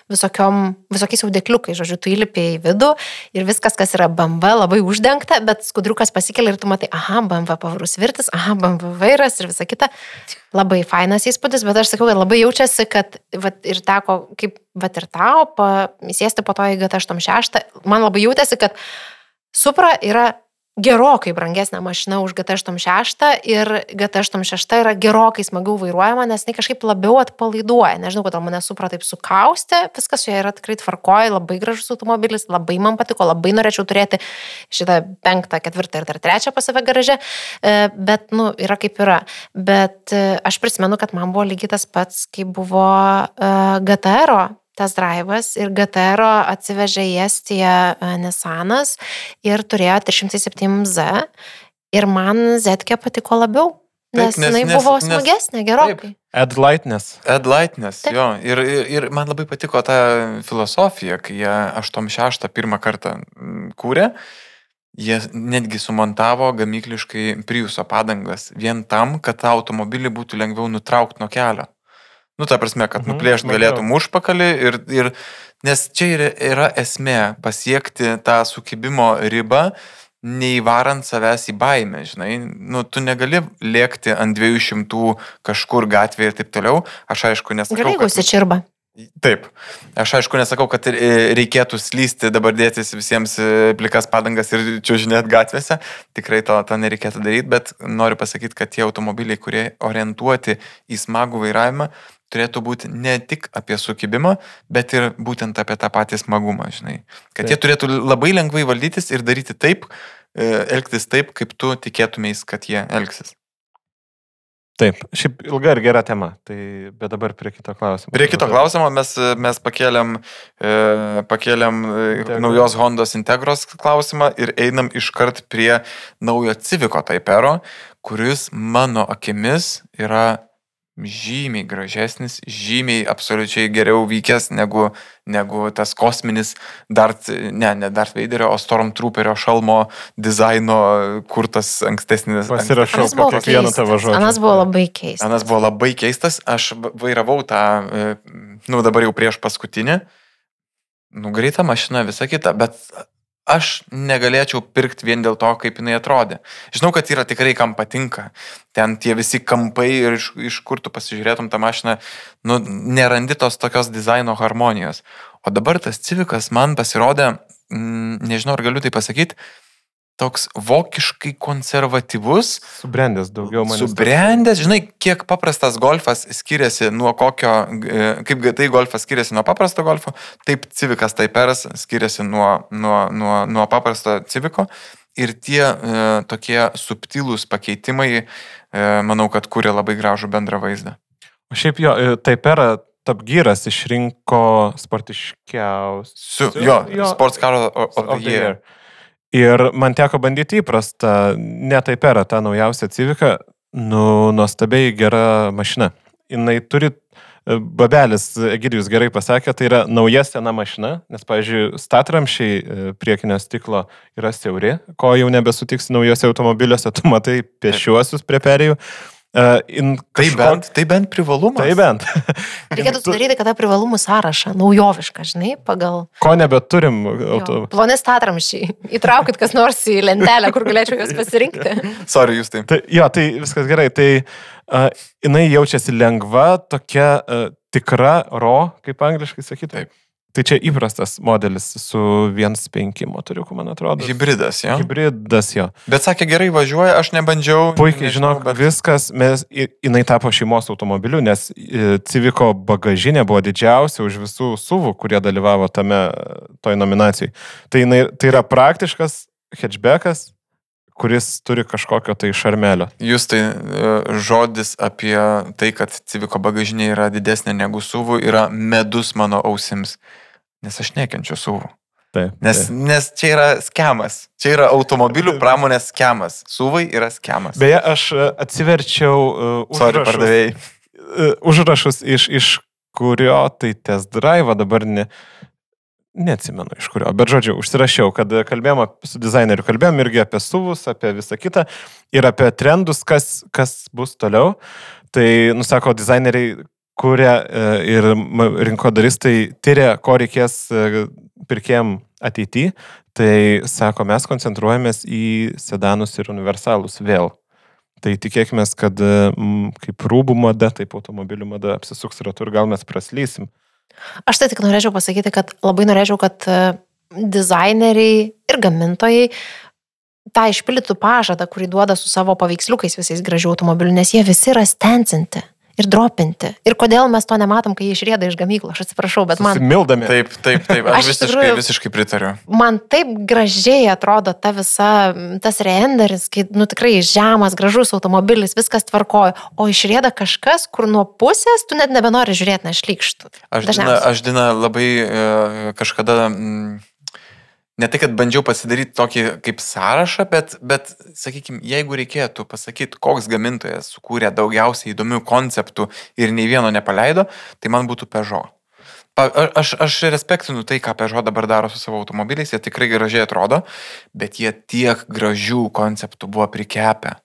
visokiom, visokiais audekliukais, žodžiu, tu įlipi į vidų ir viskas, kas yra BMW, labai uždengta, bet skudriukas pasikelia ir tu matai, aha, BMW pavarus virtis, aha, BMW vairas ir visa kita. Labai fainas įspūdis, bet aš sakau, kad labai jaučiasi, kad vat, ir teko, kaip vat ir tau, įsėsti po to į GT86, man labai jautėsi, kad Supra yra gerokai brangesnė mašina už GT86 ir GT86 yra gerokai smagiau vairuojama, nes jinai kažkaip labiau atpalaiduoja. Nežinau, kodėl mane supra taip sukaustė, viskas ja yra tikrai tvarkoja, labai gražus automobilis, labai man patiko, labai norėčiau turėti šitą penktą, ketvirtą ir dar trečią pas save garaže, e, bet, nu, yra kaip yra. Bet e, aš prisimenu, kad man buvo lygiai tas pats, kai buvo e, GTR tas drivas ir GTR atsivežė į Estiją e, Nissanas ir turėjo 307Z ir man Zetke patiko labiau. Nes, taip, nes jinai buvo nes, smagesnė, gerokai. Ed Lightness. Ed Lightness, taip. jo. Ir, ir, ir man labai patiko ta filosofija, kai jie 86 pirmą kartą kūrė. Jie netgi sumontavo gamykliškai Priuso padangas vien tam, kad tą automobilį būtų lengviau nutraukti nuo kelio. Nu, ta prasme, kad mhm, nuplėšt galėtum užpakalį ir, ir nes čia yra, yra esmė pasiekti tą sukibimo ribą, neįvarant savęs į baimę, žinai, nu, tu negali lėkti ant 200 kažkur gatvėje ir taip toliau. Aš aišku nesakau. Gerai, jeigu sičirba. Taip. Aš aišku nesakau, kad reikėtų slysti dabar dėtis visiems e, plikas padangas ir čiūžinėt gatvėse. Tikrai to, to nereikėtų daryti, bet noriu pasakyti, kad tie automobiliai, kurie orientuoti į smagų vairavimą, turėtų būti ne tik apie sukibimą, bet ir būtent apie tą patį smagumą, žinai. Kad taip. jie turėtų labai lengvai valdytis ir daryti taip, e, elgtis taip, kaip tu tikėtumės, kad jie elgsis. Taip, šiaip ilga ir gera tema, tai bet dabar prie kito klausimo. Prie kito klausimo mes, mes pakėlėm, e, pakėlėm e, Integro. naujos Hondos Integros klausimą ir einam iškart prie naujo Civiko Taipero, kuris mano akimis yra žymiai gražesnis, žymiai absoliučiai geriau vykęs negu, negu tas kosminis Dart, ne, ne Dart Vaderio, o Stormtrooperio šalmo dizaino kurtas ankstesnis. Pasirašau po kiekvieną tavo žodį. Anas buvo labai keistas. Anas buvo labai keistas, aš vairavau tą, e, nu dabar jau prieš paskutinį, nu greita mašina, visa kita, bet aš negalėčiau pirkti vien dėl to, kaip jinai atrodė. Žinau, kad yra tikrai kam patinka. Ten tie visi kampai ir iš, iš kur tu pasižiūrėtum tą mašiną, nu, nerandi tos tokios dizaino harmonijos. O dabar tas civikas man pasirodė, mm, nežinau, ar galiu tai pasakyti, toks vokiškai konservatyvus. Subrendęs daugiau man. Subrendęs, žinai, kiek paprastas golfas skiriasi nuo kokio, e, kaip tai golfas skiriasi nuo paprasto golfo, taip civikas taiperas skiriasi nuo, nuo, nuo, nuo paprasto civiko. Ir tie e, tokie subtilūs pakeitimai, e, manau, kad kūrė labai gražų bendrą vaizdą. O šiaip jo, e, taipera Top Gearas išrinko sportiškiausių. Jo, jo, Sports Car of the Year. year. Ir man teko bandyti įprastą, netaip era, tą naujausią civiką, nu, nuostabiai gera mašina. Jis turi, e, babelis Egidijus gerai pasakė, tai yra nauja sena mašina, nes, pavyzdžiui, statramšiai e, priekinio stiklo yra siauri, ko jau nebesutiksi naujose automobiliuose, tu matai piešiuosius prie perėjų. Uh, tai, kažko... bent, tai bent privalumas. Tai bent. *laughs* Reikėtų sudaryti, kad tą privalumų sąrašą, naujovišką, žinai, pagal... Ko nebeturim. Auto... Ploni statramšiai. Įtraukit kas nors į lentelę, kur galėčiau juos pasirinkti. *laughs* Sorry, jūs tai. tai. Jo, tai viskas gerai. Tai uh, jinai jaučiasi lengva, tokia uh, tikra, ro, kaip angliškai sakytų. Taip. Tai čia įprastas modelis su 1.5 motoriuku, man atrodo. Hybridas, jo. Hybridas, jo. Bet sakė, gerai važiuoja, aš nebandžiau. Puikiai, nežinau, žinok, bet... viskas, mes, jinai tapo šeimos automobiliu, nes Civiko bagažinė buvo didžiausia už visų suvų, kurie dalyvavo tame, toj nominacijai. Tai, jinai, tai yra praktiškas hatchbackas, kuris turi kažkokio tai šarmelio. Jūs tai e, žodis apie tai, kad Civiko bagažinė yra didesnė negu suvų, yra medus mano ausims, nes aš nekenčiu suvų. Taip, nes, taip. nes čia yra schemas, čia yra automobilių pramonės schemas, suvai yra schemas. Beje, aš e, atsiverčiau uh, užrašus, uh, užrašus iš, iš kurio tai test drive dabar ne, neatsimenu iš kurio, bet žodžiu, užsirašiau, kad kalbėjom su dizaineriu, kalbėjom irgi apie suvus, apie visą kitą ir apie trendus, kas, kas bus toliau. Tai, nusako, dizaineriai kuria e, ir rinkodaristai tyria, ko reikės e, pirkėjim ateityje. Tai, sako, mes koncentruojamės į sedanus ir universalus vėl. Tai tikėkime, kad m, kaip rūbų mada, taip automobilių mada apsisuks ratu ir gal mes praslysim. Aš tai tik norėčiau pasakyti, kad labai norėčiau, kad e, dizaineriai ir gamintojai tą išpildytų pažadą, kurį duoda su savo paveiksliukais visais gražių automobilių, nes jie visi yra stencinti ir dropinti. Ir kodėl mes to nematom, kai jie išrėda iš gamyklų, aš atsiprašau, bet man... Mildami. Taip, taip, taip, aš, aš visiškai, tikrųjų, visiškai pritariu. Man taip gražiai atrodo ta visa, tas renderis, kai, nu tikrai žemas, gražus automobilis, viskas tvarkoja, o išrėda kažkas, kur nuo pusės tu net nebenori žiūrėti, nešlykštų. Aš, dina, aš dina labai e, kažkada... Mm, ne tai, kad bandžiau pasidaryti tokį kaip sąrašą, bet, bet sakykime, jeigu reikėtų pasakyti, koks gamintojas sukūrė daugiausiai įdomių konceptų ir nei vieno nepaleido, tai man būtų Peugeot. Aš, aš respektinu tai, ką Peugeot dabar daro su savo automobiliais, jie tikrai gražiai atrodo, bet jie tiek gražių konceptų buvo prikepę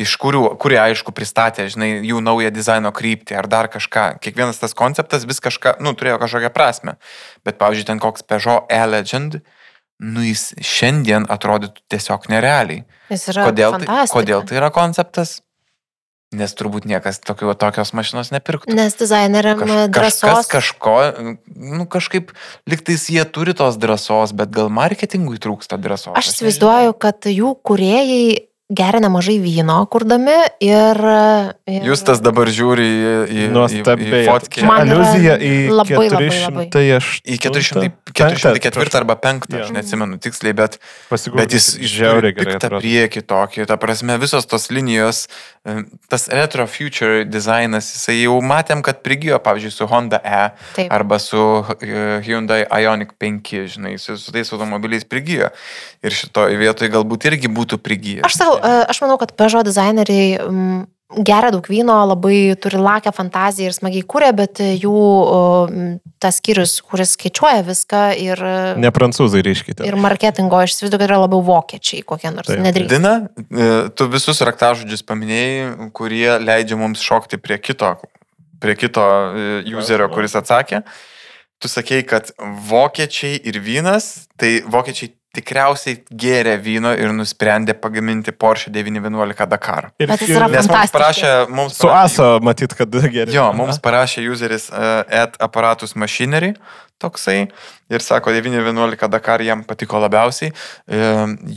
iš kurių, kurie aišku pristatė, žinai, jų naują dizaino kryptį ar dar kažką. Kiekvienas tas konceptas vis kažką, nu, turėjo kažkokią prasme. Bet, pavyzdžiui, ten koks Peugeot E-Legend, nu jis šiandien atrodytų tiesiog nerealiai. Jis yra kodėl, tai, kodėl tai yra konceptas? Nes turbūt niekas tokio, tokios mašinos nepirktų. Nes dizaineriam Kaž, drąsos. Kažkas kažko, nu kažkaip, liktais jie turi tos drąsos, bet gal marketingui trūksta drąsos. Aš įsivaizduoju, kad jų kuriejai geria nemažai vyno, kurdami ir... ir... Jūs tas dabar žiūri į, į, Nuostabiai. į, į fotkę. Man Aliuzija į labai, 400, labai, labai. Į 404 arba 5, ja. aš neatsimenu tiksliai, bet, bet jis žiauriai gerai. Ta prieki tokį, ta prasme, visos tos linijos, tas retro future dizainas, jisai jau matėm, kad prigijo, pavyzdžiui, su Honda E Taip. arba su e, Hyundai Ioniq 5, žinai, su, su tais automobiliais prigijo. Ir šitoje vietoje galbūt irgi būtų prigiję. Aš E, aš manau, kad Peugeot dizaineriai geria daug vyno, labai turi lakę fantaziją ir smagiai kūrė, bet jų tas skyrius, kuris skaičiuoja viską ir... Ne prancūzai reiškia. Ir marketingo, aš įsivaizduoju, kad yra labiau vokiečiai kokie nors. Nedrįstu. Dina, e, tu visus raktažodžius paminėjai, kurie leidžia mums šokti prie kito, prie kito e, userio, kuris atsakė. Tu sakei, kad vokiečiai ir vynas, tai vokiečiai tikriausiai gėrė vyno ir nusprendė pagaminti Porsche 911 Dakar. Ir jis yra Nes mums parašė, mums su parašė- ASO matyt, kad gerai. Jo, mums parašė useris uh, at aparatus machinery toksai ir sako 911 Dakar jam patiko labiausiai.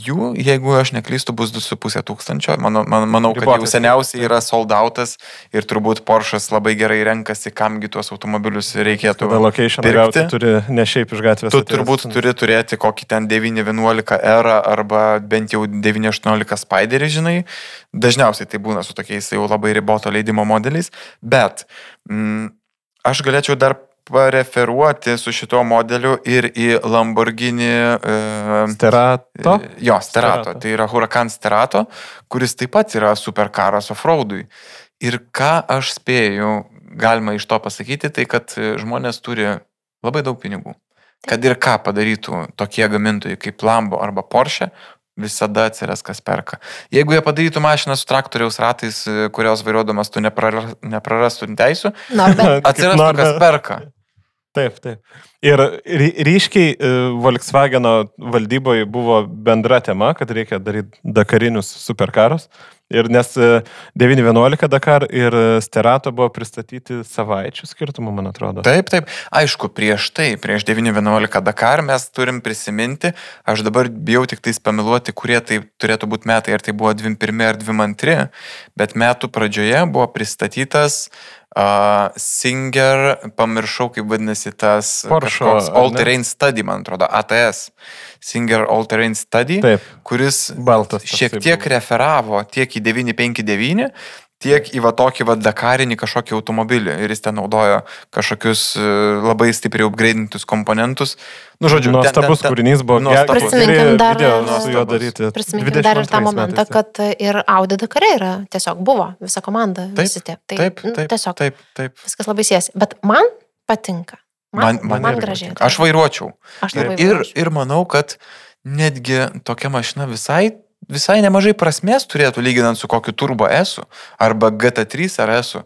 Jų, jeigu aš neklystu, bus 2,5 tūkstančio. Mano, man, manau, kad jau seniausiai yra soldautas ir turbūt Porsche'as labai gerai renkasi, kamgi tuos automobilius reikėtų. Tada location gauti turi ne šiaip iš gatvės. Tu atėjęs. turbūt turi turėti kokį ten 911 erą arba bent jau 918 Spiderį, žinai. Dažniausiai tai būna su tokiais jau labai riboto leidimo modeliais. Bet mm, aš galėčiau dar pareferuoti su šituo modeliu ir į Lamborghini. E, Sterato. Jo, Sterato. Sterato. Tai yra Huracan Sterato, kuris taip pat yra superkaras offroadui. Ir ką aš spėju, galima iš to pasakyti, tai kad e, žmonės turi labai daug pinigų. Kad ir ką padarytų tokie gamintojai kaip Lambo arba Porsche, visada atsiras kas perka. Jeigu jie padarytų mašiną su traktoriaus ratais, e, kurios vairuodamas tu nepraras- neprarastų teisų, Norbert. kas perka. Taip, taip. Ir ry- ryškiai e, Volkswageno valdyboje buvo bendra tema, kad reikia daryti dakarinius superkarus. Ir nes e, 911 Dakar ir e, Sterato buvo pristatyti savaičių skirtumų, man atrodo. Taip, taip. Aišku, prieš tai, prieš 9.11 Dakar mes turim prisiminti, aš dabar bijau tik tais pamiluoti, kurie tai turėtų būti metai, ar tai buvo 21 ar 22, bet metų pradžioje buvo pristatytas uh, Singer, pamiršau, kaip vadinasi tas Porsche, All? Terrain Study, man atrodo, ATS. Singer All Terrain Study Taip, kuris baltas. šiek tiek buvo. referavo tiek į 959, tiek į va tokį va dakarinį kažkokį automobilį. Ir jis ten naudojo kažkokius e, labai stipriai upgraidintus komponentus. Nu, žodžiu, ten- Nuostabus ten- ten- kūrinys buvo. nuostabus. Prisiminkim dar- prisiminkim dar ir tą 22 momentą, metais, kad ir Audi Dakare yra tiesiog buvo visa komanda. Taip, visi tie. Tai, Taip, nu, taip, tiesiog taip, taip. viskas labai siesi. Bet man patinka. Man, Man- man, irgi gražiai. Aš vairuočiau. Aš Ir, ir, ir manau, kad netgi tokia mašina visai, visai nemažai prasmės turėtų lyginant su kokiu Turbo S arba GT3 RS.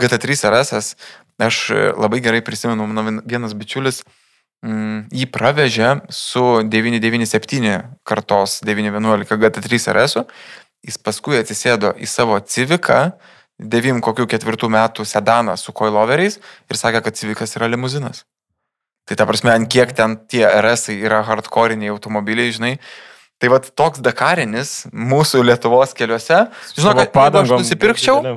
GT3 RS, aš labai gerai prisimenu, mano vien- vienas bičiulis mm, jį pravežė su 997 kartos 911 GT3 RS. Jis paskui atsisėdo į savo Civiką, 9 kokių ketvirtų metų sedaną su coiloveriais ir sakė, kad Civikas yra limuzinas. Tai ta prasme, ant kiek ten tie RS yra hardcore'iniai automobiliai, žinai. Tai vad toks dakarinis mūsų Lietuvos keliuose. Žinau, kad jeigu aš padangom nusipirkčiau,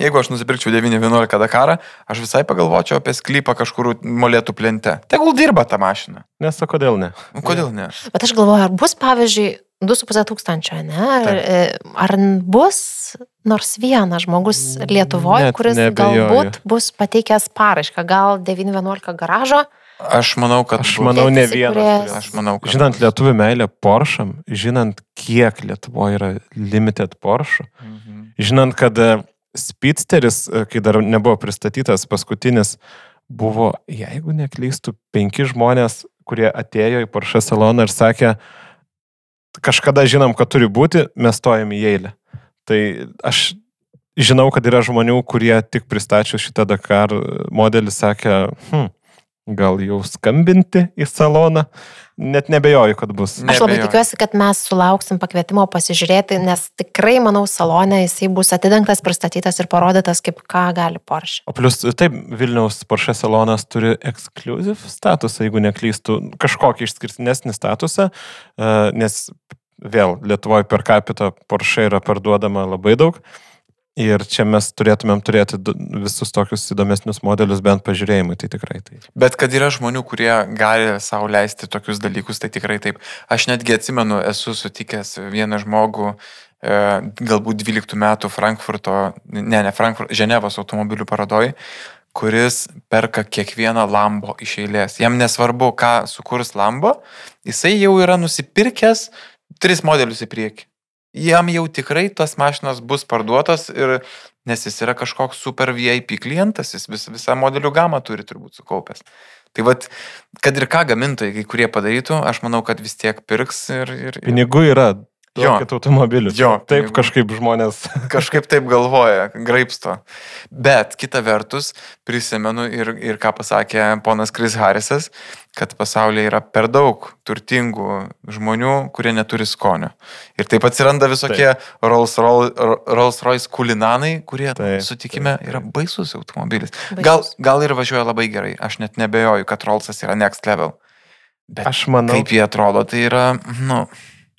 jeigu aš nusipirkčiau 911 Dakarą, aš visai pagalvočiau apie sklypą kažkur molėtų plente. Tegul dirba tą mašiną. Nes o kodėl ne? Nu, kodėl ne? Bet aš galvoju, ar bus, pavyzdžiui, 2,5 tūkstančio, ne? Ar, Taip. e, ar bus nors vienas žmogus Lietuvoje, Net kuris neabejoju. galbūt bus pateikęs paraišką, gal 911 garažo? Aš manau, kad... Aš manau, ne vienas. kurie-. Aš manau, kad... Žinant lietuvių meilę Porsche, žinant, kiek Lietuvoje yra limited Porsche, Mhm. žinant, kad e, Speedsteris, e, kai dar nebuvo pristatytas, paskutinis buvo, jeigu neklystų, penki žmonės, kurie atėjo į Porsche saloną ir sakė, kažkada žinom, kad turi būti, mes stojam į eilę. Tai aš žinau, kad yra žmonių, kurie tik pristačius šitą Dakar modelį sakė, hm, gal jau skambinti į saloną, net nebejoju, kad bus. Ne. Aš labai tikiuosi, kad mes sulauksim pakvietimo pasižiūrėti, nes tikrai, manau, salone jisai bus atidengtas, pristatytas ir parodytas, kaip ką gali Porsche. O plus, taip, Vilniaus Porsche salonas turi ekskluziv statusą, jeigu neklystų, kažkokį išskirtinesnį statusą, e, nes vėl Lietuvoje per capita Porsche yra parduodama labai daug. Ir čia mes turėtumėm turėti visus tokius įdomesnius modelius bent pažiūrėjimui, tai tikrai tai. Bet kad yra žmonių, kurie gali savo leisti tokius dalykus, tai tikrai taip. Aš netgi atsimenu, esu sutikęs vieną žmogų, e, galbūt 12 metų Frankfurto, ne, ne Frankfurto, Ženevos automobilių parodoj, kuris perka kiekvieną Lambo iš eilės. Jam nesvarbu, ką sukurs Lambo, jisai jau yra nusipirkęs tris modelius į priekį. Jam jau tikrai tas mašinas bus parduotas ir nes jis yra kažkoks super VIP klientas, jis vis, visą modelių gamą turi turbūt sukaupęs. Tai vad, kad ir ką gamintojai, kai kurie padarytų, aš manau, kad vis tiek pirks ir... ir, ir Pinigų yra. Duokit automobilius. Jo, Taip pinigų. kažkaip žmonės. *laughs* kažkaip taip galvoja, graipsto. Bet kita vertus, prisimenu ir, ir ką pasakė ponas Kris Harrisas, kad pasaulyje yra per daug turtingų žmonių, kurie neturi skonio. Ir taip atsiranda visokie Rolls, Royce, Rolls Royce kulinanai, kurie, Taip, sutikime, taip, taip. yra baisus automobilis. Baisus. Gal, gal ir važiuoja labai gerai, aš net nebejoju, kad Rollsas yra next level. Bet Aš manau. kaip jie atrodo, tai yra, nu,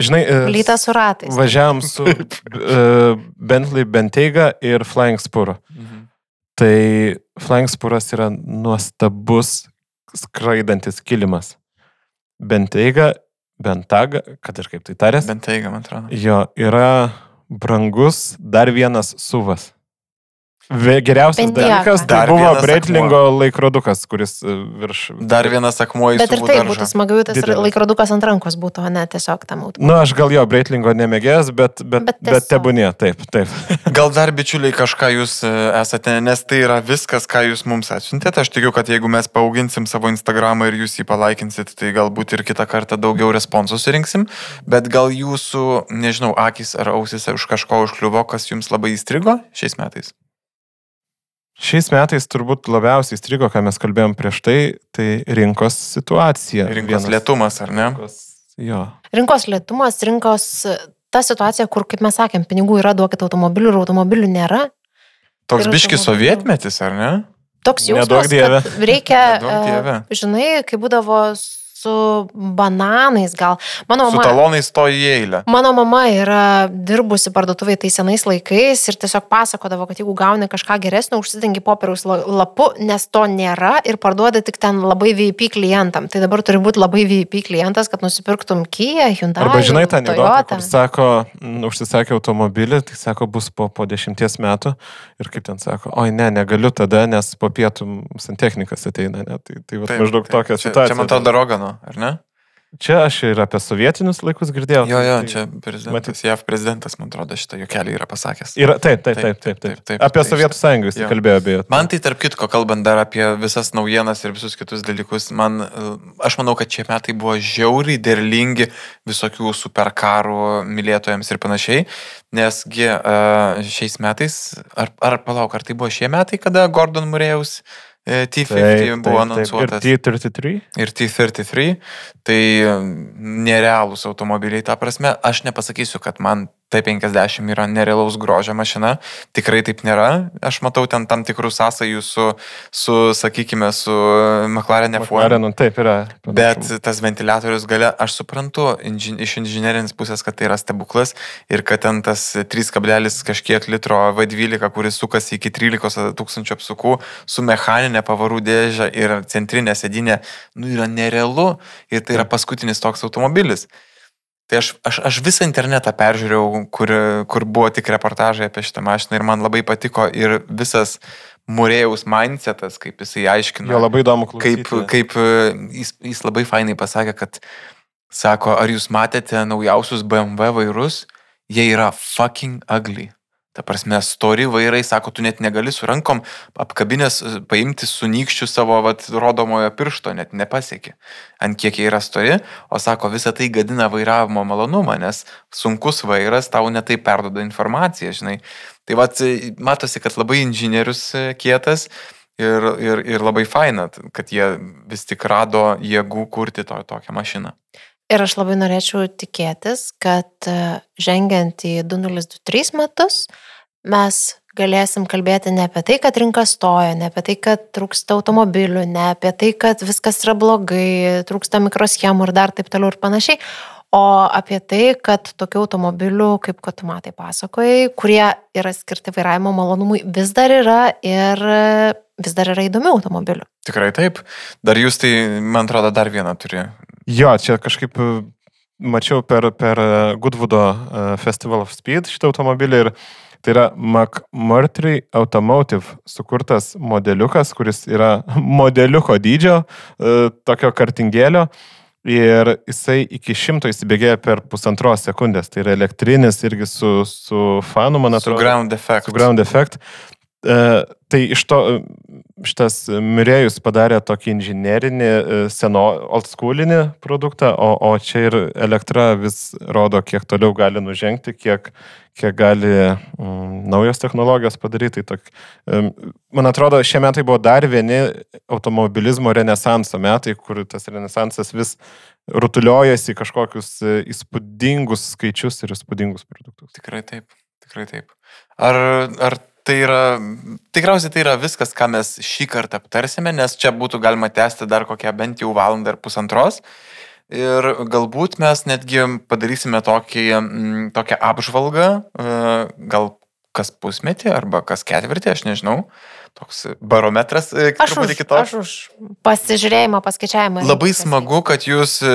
Žinai, e, Lyta su ratais. važiavam su *laughs* uh, Bentley Bentayga ir Flying Spur. Tai Flying Spuras yra nuostabus skraidantis kilimas. Bentayga, Bentaga, kad ir kaip tai tarės, bent teigia, man atrodo. jo yra brangus dar vienas suvas. Geriausias Bentayga. dalykas tai Dar buvo vienas Breitlingo laikrodukas, kuris e, virš... Dar vienas akmuo į Bet ir tai daržą. būtų smagiau, tas Didelis. laikrodukas ant rankos būtų, o ne tiesiog tam automobiliui. Nu, aš gal jo Breitlingo nemėgėjęs, bet, bet, Bet bet, bet tiesiog. tebūnie, taip, taip. *laughs* Gal dar bičiuliai kažką jūs e, esate, nes tai yra viskas, ką jūs mums atsiuntėte. Aš tikiu, kad jeigu mes paauginsim savo Instagramą ir jūs jį palaikinsit, tai galbūt ir kitą kartą daugiau responsų surinksim. Bet gal jūsų, nežinau, akis ar ausis už kažko užkliuvo, kas jums labai įstrigo šiais metais? Šiais metais turbūt labiausiai strigo, ką mes kalbėjom prieš tai, tai rinkos situacija. Rinkos Vienas- lietumas, ar ne? Rinkos, jo. Rinkos lietumas, rinkos ta situacija, kur, kaip mes sakėm, pinigų yra, duokit automobilių ir automobilių nėra. Toks Ir biški automobilių. sovietmetis, ar ne? Toks jausmas, kad reikia, *laughs* e, dieve. žinai, kai būdavo su bananais gal. Mano Su mama, talonais stoji į eilę. mano mama yra dirbusi parduotuvėje tais senais laikais ir tiesiog pasakodavo, kad jeigu gauni kažką geresnio, užsidengi popieriaus la- lapu, nes to nėra ir parduodi tik ten labai VIP klientam. Tai dabar turi būti labai VIP klientas, kad nusipirktum Kia, Hyundai. Arba žinai tą anegdotą, kur sako, mm, užsisakė automobilį, tai sako, bus po, po dešimties metų ir kaip ten sako, oi ne, negaliu tada, nes po pietų santechnikas ateina, ne? tai, tai vat, Taip, maždaug taip. tokia čia, situacija. Čia man atrodo Rogano, ar ne? Čia aš ir apie sovietinius laikus girdėjau. Jo, jo, tai- čia prezidentas, JAV prezidentas, man atrodo, šitą juokelį yra pasakęs. Yra, taip, taip, Taip, taip, taip, taip, taip. Apie Tai Sovietų sąjungą jis jo. kalbėjo, beje. Man tai tarp kitko, kalbant dar apie visas naujienas ir visus kitus dalykus, man, e, aš manau, kad šie metai buvo žiauriai derlingi visokių superkarų mylėtojams ir panašiai, nesgi uh, šiais metais, ar, ar palauk, ar tai buvo šie metai, kada Gordon Murėjaus uh, T50 buvo anonsuotas. Ir T33? ir T33, tai nerealūs automobiliai, ta prasme, aš nepasakysiu, kad man T50 yra nerealaus grožio mašina, tikrai taip nėra, aš matau ten tam tikrų sąsajų su, su sakykime, su McLaren F1. McLaren, taip yra. Bet tas ventiliatorius gale, aš suprantu inži, iš inžinierinės pusės, kad tai yra stebuklas ir kad ten tas 3, kažkiek litro V12, kuris sukasi iki 13 tūkstančių apsukų su mechaninė pavarų dėžė ir centrinė sėdinė, nu yra nerealu ir tai yra paskutinis toks automobilis. Tai aš, aš, aš visą internetą peržiūrėjau, kur, kur buvo tik reportažai apie šitą mašiną ir man labai patiko ir visas Murėjaus mindsetas, kaip jisai aiškino Jo labai įdomu kaip, klausyti. kaip e, jis, jis labai fainai pasakė, kad sako, ar jūs matėte naujausius BMW vairus, jie yra fucking ugly. Ta prasme, stori vairai, sako, tu net negali su rankom apkabinės e, paimti su nykščiu savo vat, rodomojo piršto, net nepasieki, ant kiek jie yra stori, o sako, visa tai gadina vairavimo malonumą, nes sunkus vairas tau netai perdoda informaciją, žinai. Tai vat, e, matosi, kad labai inžinierius e, kietas ir, ir, ir labai faina, kad jie vis tik rado jėgų kurti to, tokią mašiną. Ir aš labai norėčiau tikėtis, kad e, žengiant į 2023 metus mes galėsim kalbėti ne apie tai, kad rinka stoja, ne apie tai, kad trūksta automobilių, ne apie tai, kad viskas yra blogai, trūksta mikroschemų ir dar taip toliau ir panašiai, o apie tai, kad tokių automobilių, kaip kad tu matai pasakojai, kurie yra skirti vairavimo malonumui, vis dar yra ir vis dar yra įdomių automobilių. Tikrai taip. Dar jūs tai, man atrodo, dar vieną turi. Jo, čia kažkaip e, mačiau per, per e, Goodwoodo e, Festival of Speed šitą automobilį ir tai yra McMurtry Automotive sukurtas modeliukas, kuris yra *laughs* modeliuko dydžio, tokio kartingėlio. Ir jisai iki šimto įsibėgėja per pusantros sekundės. Tai yra elektrinis irgi su, su fanu, man Su atrodo. ground effect. Su ground effect. E, tai iš to, e, šitas Mirėjus padarė tokį inžinerinį, e, seno, old schoolinį produktą, o, o čia ir elektra vis rodo, kiek toliau gali nužengti, kiek, kiek gali mm, naujos technologijos padaryti. Tai tok, man atrodo, šie metai buvo dar vieni automobilizmo renesanso metai, kur tas renesansas vis rutuliojasi kažkokius e, įspūdingus skaičius ir įspūdingus produktus. Tikrai taip, tikrai taip. Ar, ar tai yra, tikriausiai tai yra viskas, ką mes šį kartą aptarsime, nes čia būtų galima tęsti dar kokią bent jau valandą ar pusantros. Ir galbūt mes netgi padarysime tokį, tokią apžvalgą, e, gal kas pusmetį arba kas ketvirtį, aš nežinau toks barometras e, truputį kitoks. Aš už pasižiūrėjimą, paskaičiavimą. Labai smagu, kad jūs, e,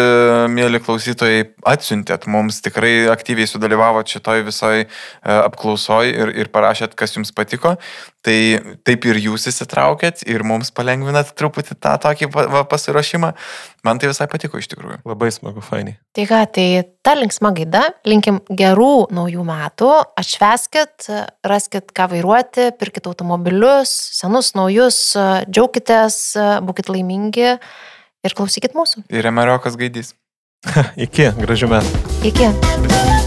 mėly klausytojai, atsiuntėt mums, tikrai aktyviai sudalyvavot šitoj visoj e, apklausoj ir, ir parašėt, kas jums patiko. Tai taip ir jūs įsitraukėt ir mums palengvinat truputį tą tokį pasiruošimą. Man tai visai patiko iš tikrųjų. Labai smagu, fainai. Tai ką, tai ta linksma gaida, linkim gerų naujų metų, atšveskit, raskit ką vairuoti, pirkit automobilius, senus, naujus, džiaukitės, būkite laimingi ir klausykit mūsų. Ir Emariokas gaidys. *laughs* Iki, gražių metų. Iki.